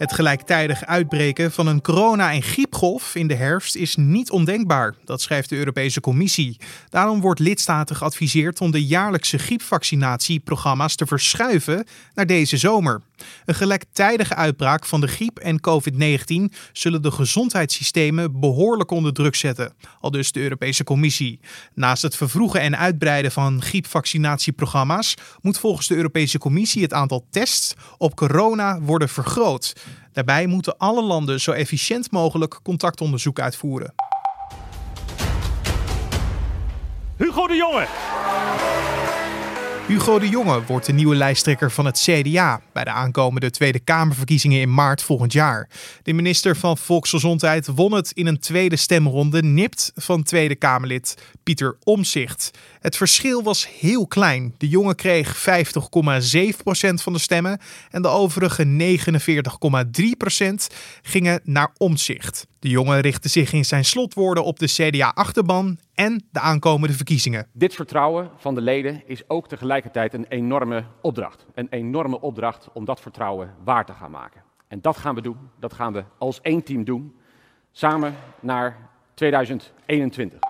Het gelijktijdig uitbreken van een corona- en griepgolf in de herfst is niet ondenkbaar, dat schrijft de Europese Commissie. Daarom wordt lidstaten geadviseerd om de jaarlijkse griepvaccinatieprogramma's te verschuiven naar deze zomer. Een gelijktijdige uitbraak van de griep en COVID-19 zullen de gezondheidssystemen behoorlijk onder druk zetten, al dus de Europese Commissie. Naast het vervroegen en uitbreiden van griepvaccinatieprogramma's moet volgens de Europese Commissie het aantal tests op corona worden vergroot. Daarbij moeten alle landen zo efficiënt mogelijk contactonderzoek uitvoeren. Hugo de Jonge. Hugo de Jonge wordt de nieuwe lijsttrekker van het CDA bij de aankomende Tweede Kamerverkiezingen in maart volgend jaar. De minister van Volksgezondheid won het in een tweede stemronde nipt van Tweede Kamerlid Pieter Omzicht. Het verschil was heel klein. De jongen kreeg 50,7% van de stemmen en de overige 49,3% gingen naar Omzicht. De jongen richtte zich in zijn slotwoorden op de CDA-achterban en de aankomende verkiezingen. Dit vertrouwen van de leden is ook tegelijkertijd een enorme opdracht. Een enorme opdracht om dat vertrouwen waar te gaan maken. En dat gaan we doen. Dat gaan we als één team doen. Samen naar 2021.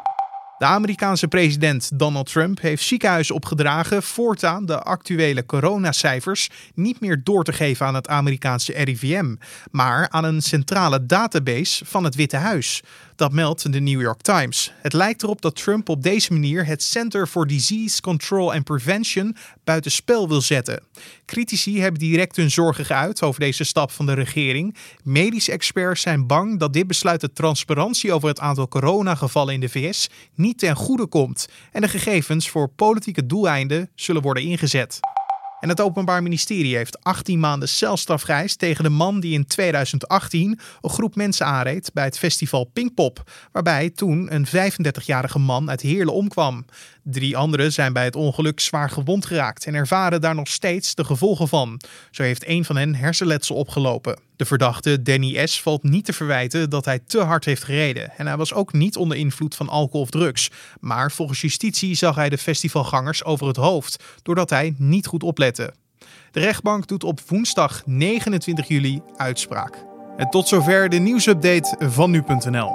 De Amerikaanse president Donald Trump heeft ziekenhuizen opgedragen voortaan de actuele coronacijfers niet meer door te geven aan het Amerikaanse RIVM, maar aan een centrale database van het Witte Huis. Dat meldt de New York Times. Het lijkt erop dat Trump op deze manier het Center for Disease Control and Prevention buitenspel wil zetten. Critici hebben direct hun zorgen geuit over deze stap van de regering. Medische experts zijn bang dat dit besluit de transparantie over het aantal coronagevallen in de VS niet ten goede komt en de gegevens voor politieke doeleinden zullen worden ingezet. En het Openbaar Ministerie heeft 18 maanden celstraf geëist tegen de man die in 2018 een groep mensen aanreed bij het festival Pinkpop, waarbij toen een 35-jarige man uit Heerlen omkwam. Drie anderen zijn bij het ongeluk zwaar gewond geraakt en ervaren daar nog steeds de gevolgen van. Zo heeft een van hen hersenletsel opgelopen. De verdachte Danny S. valt niet te verwijten dat hij te hard heeft gereden. En hij was ook niet onder invloed van alcohol of drugs. Maar volgens justitie zag hij de festivalgangers over het hoofd, doordat hij niet goed oplette. De rechtbank doet op woensdag 29 juli uitspraak. En tot zover de nieuwsupdate van nu.nl.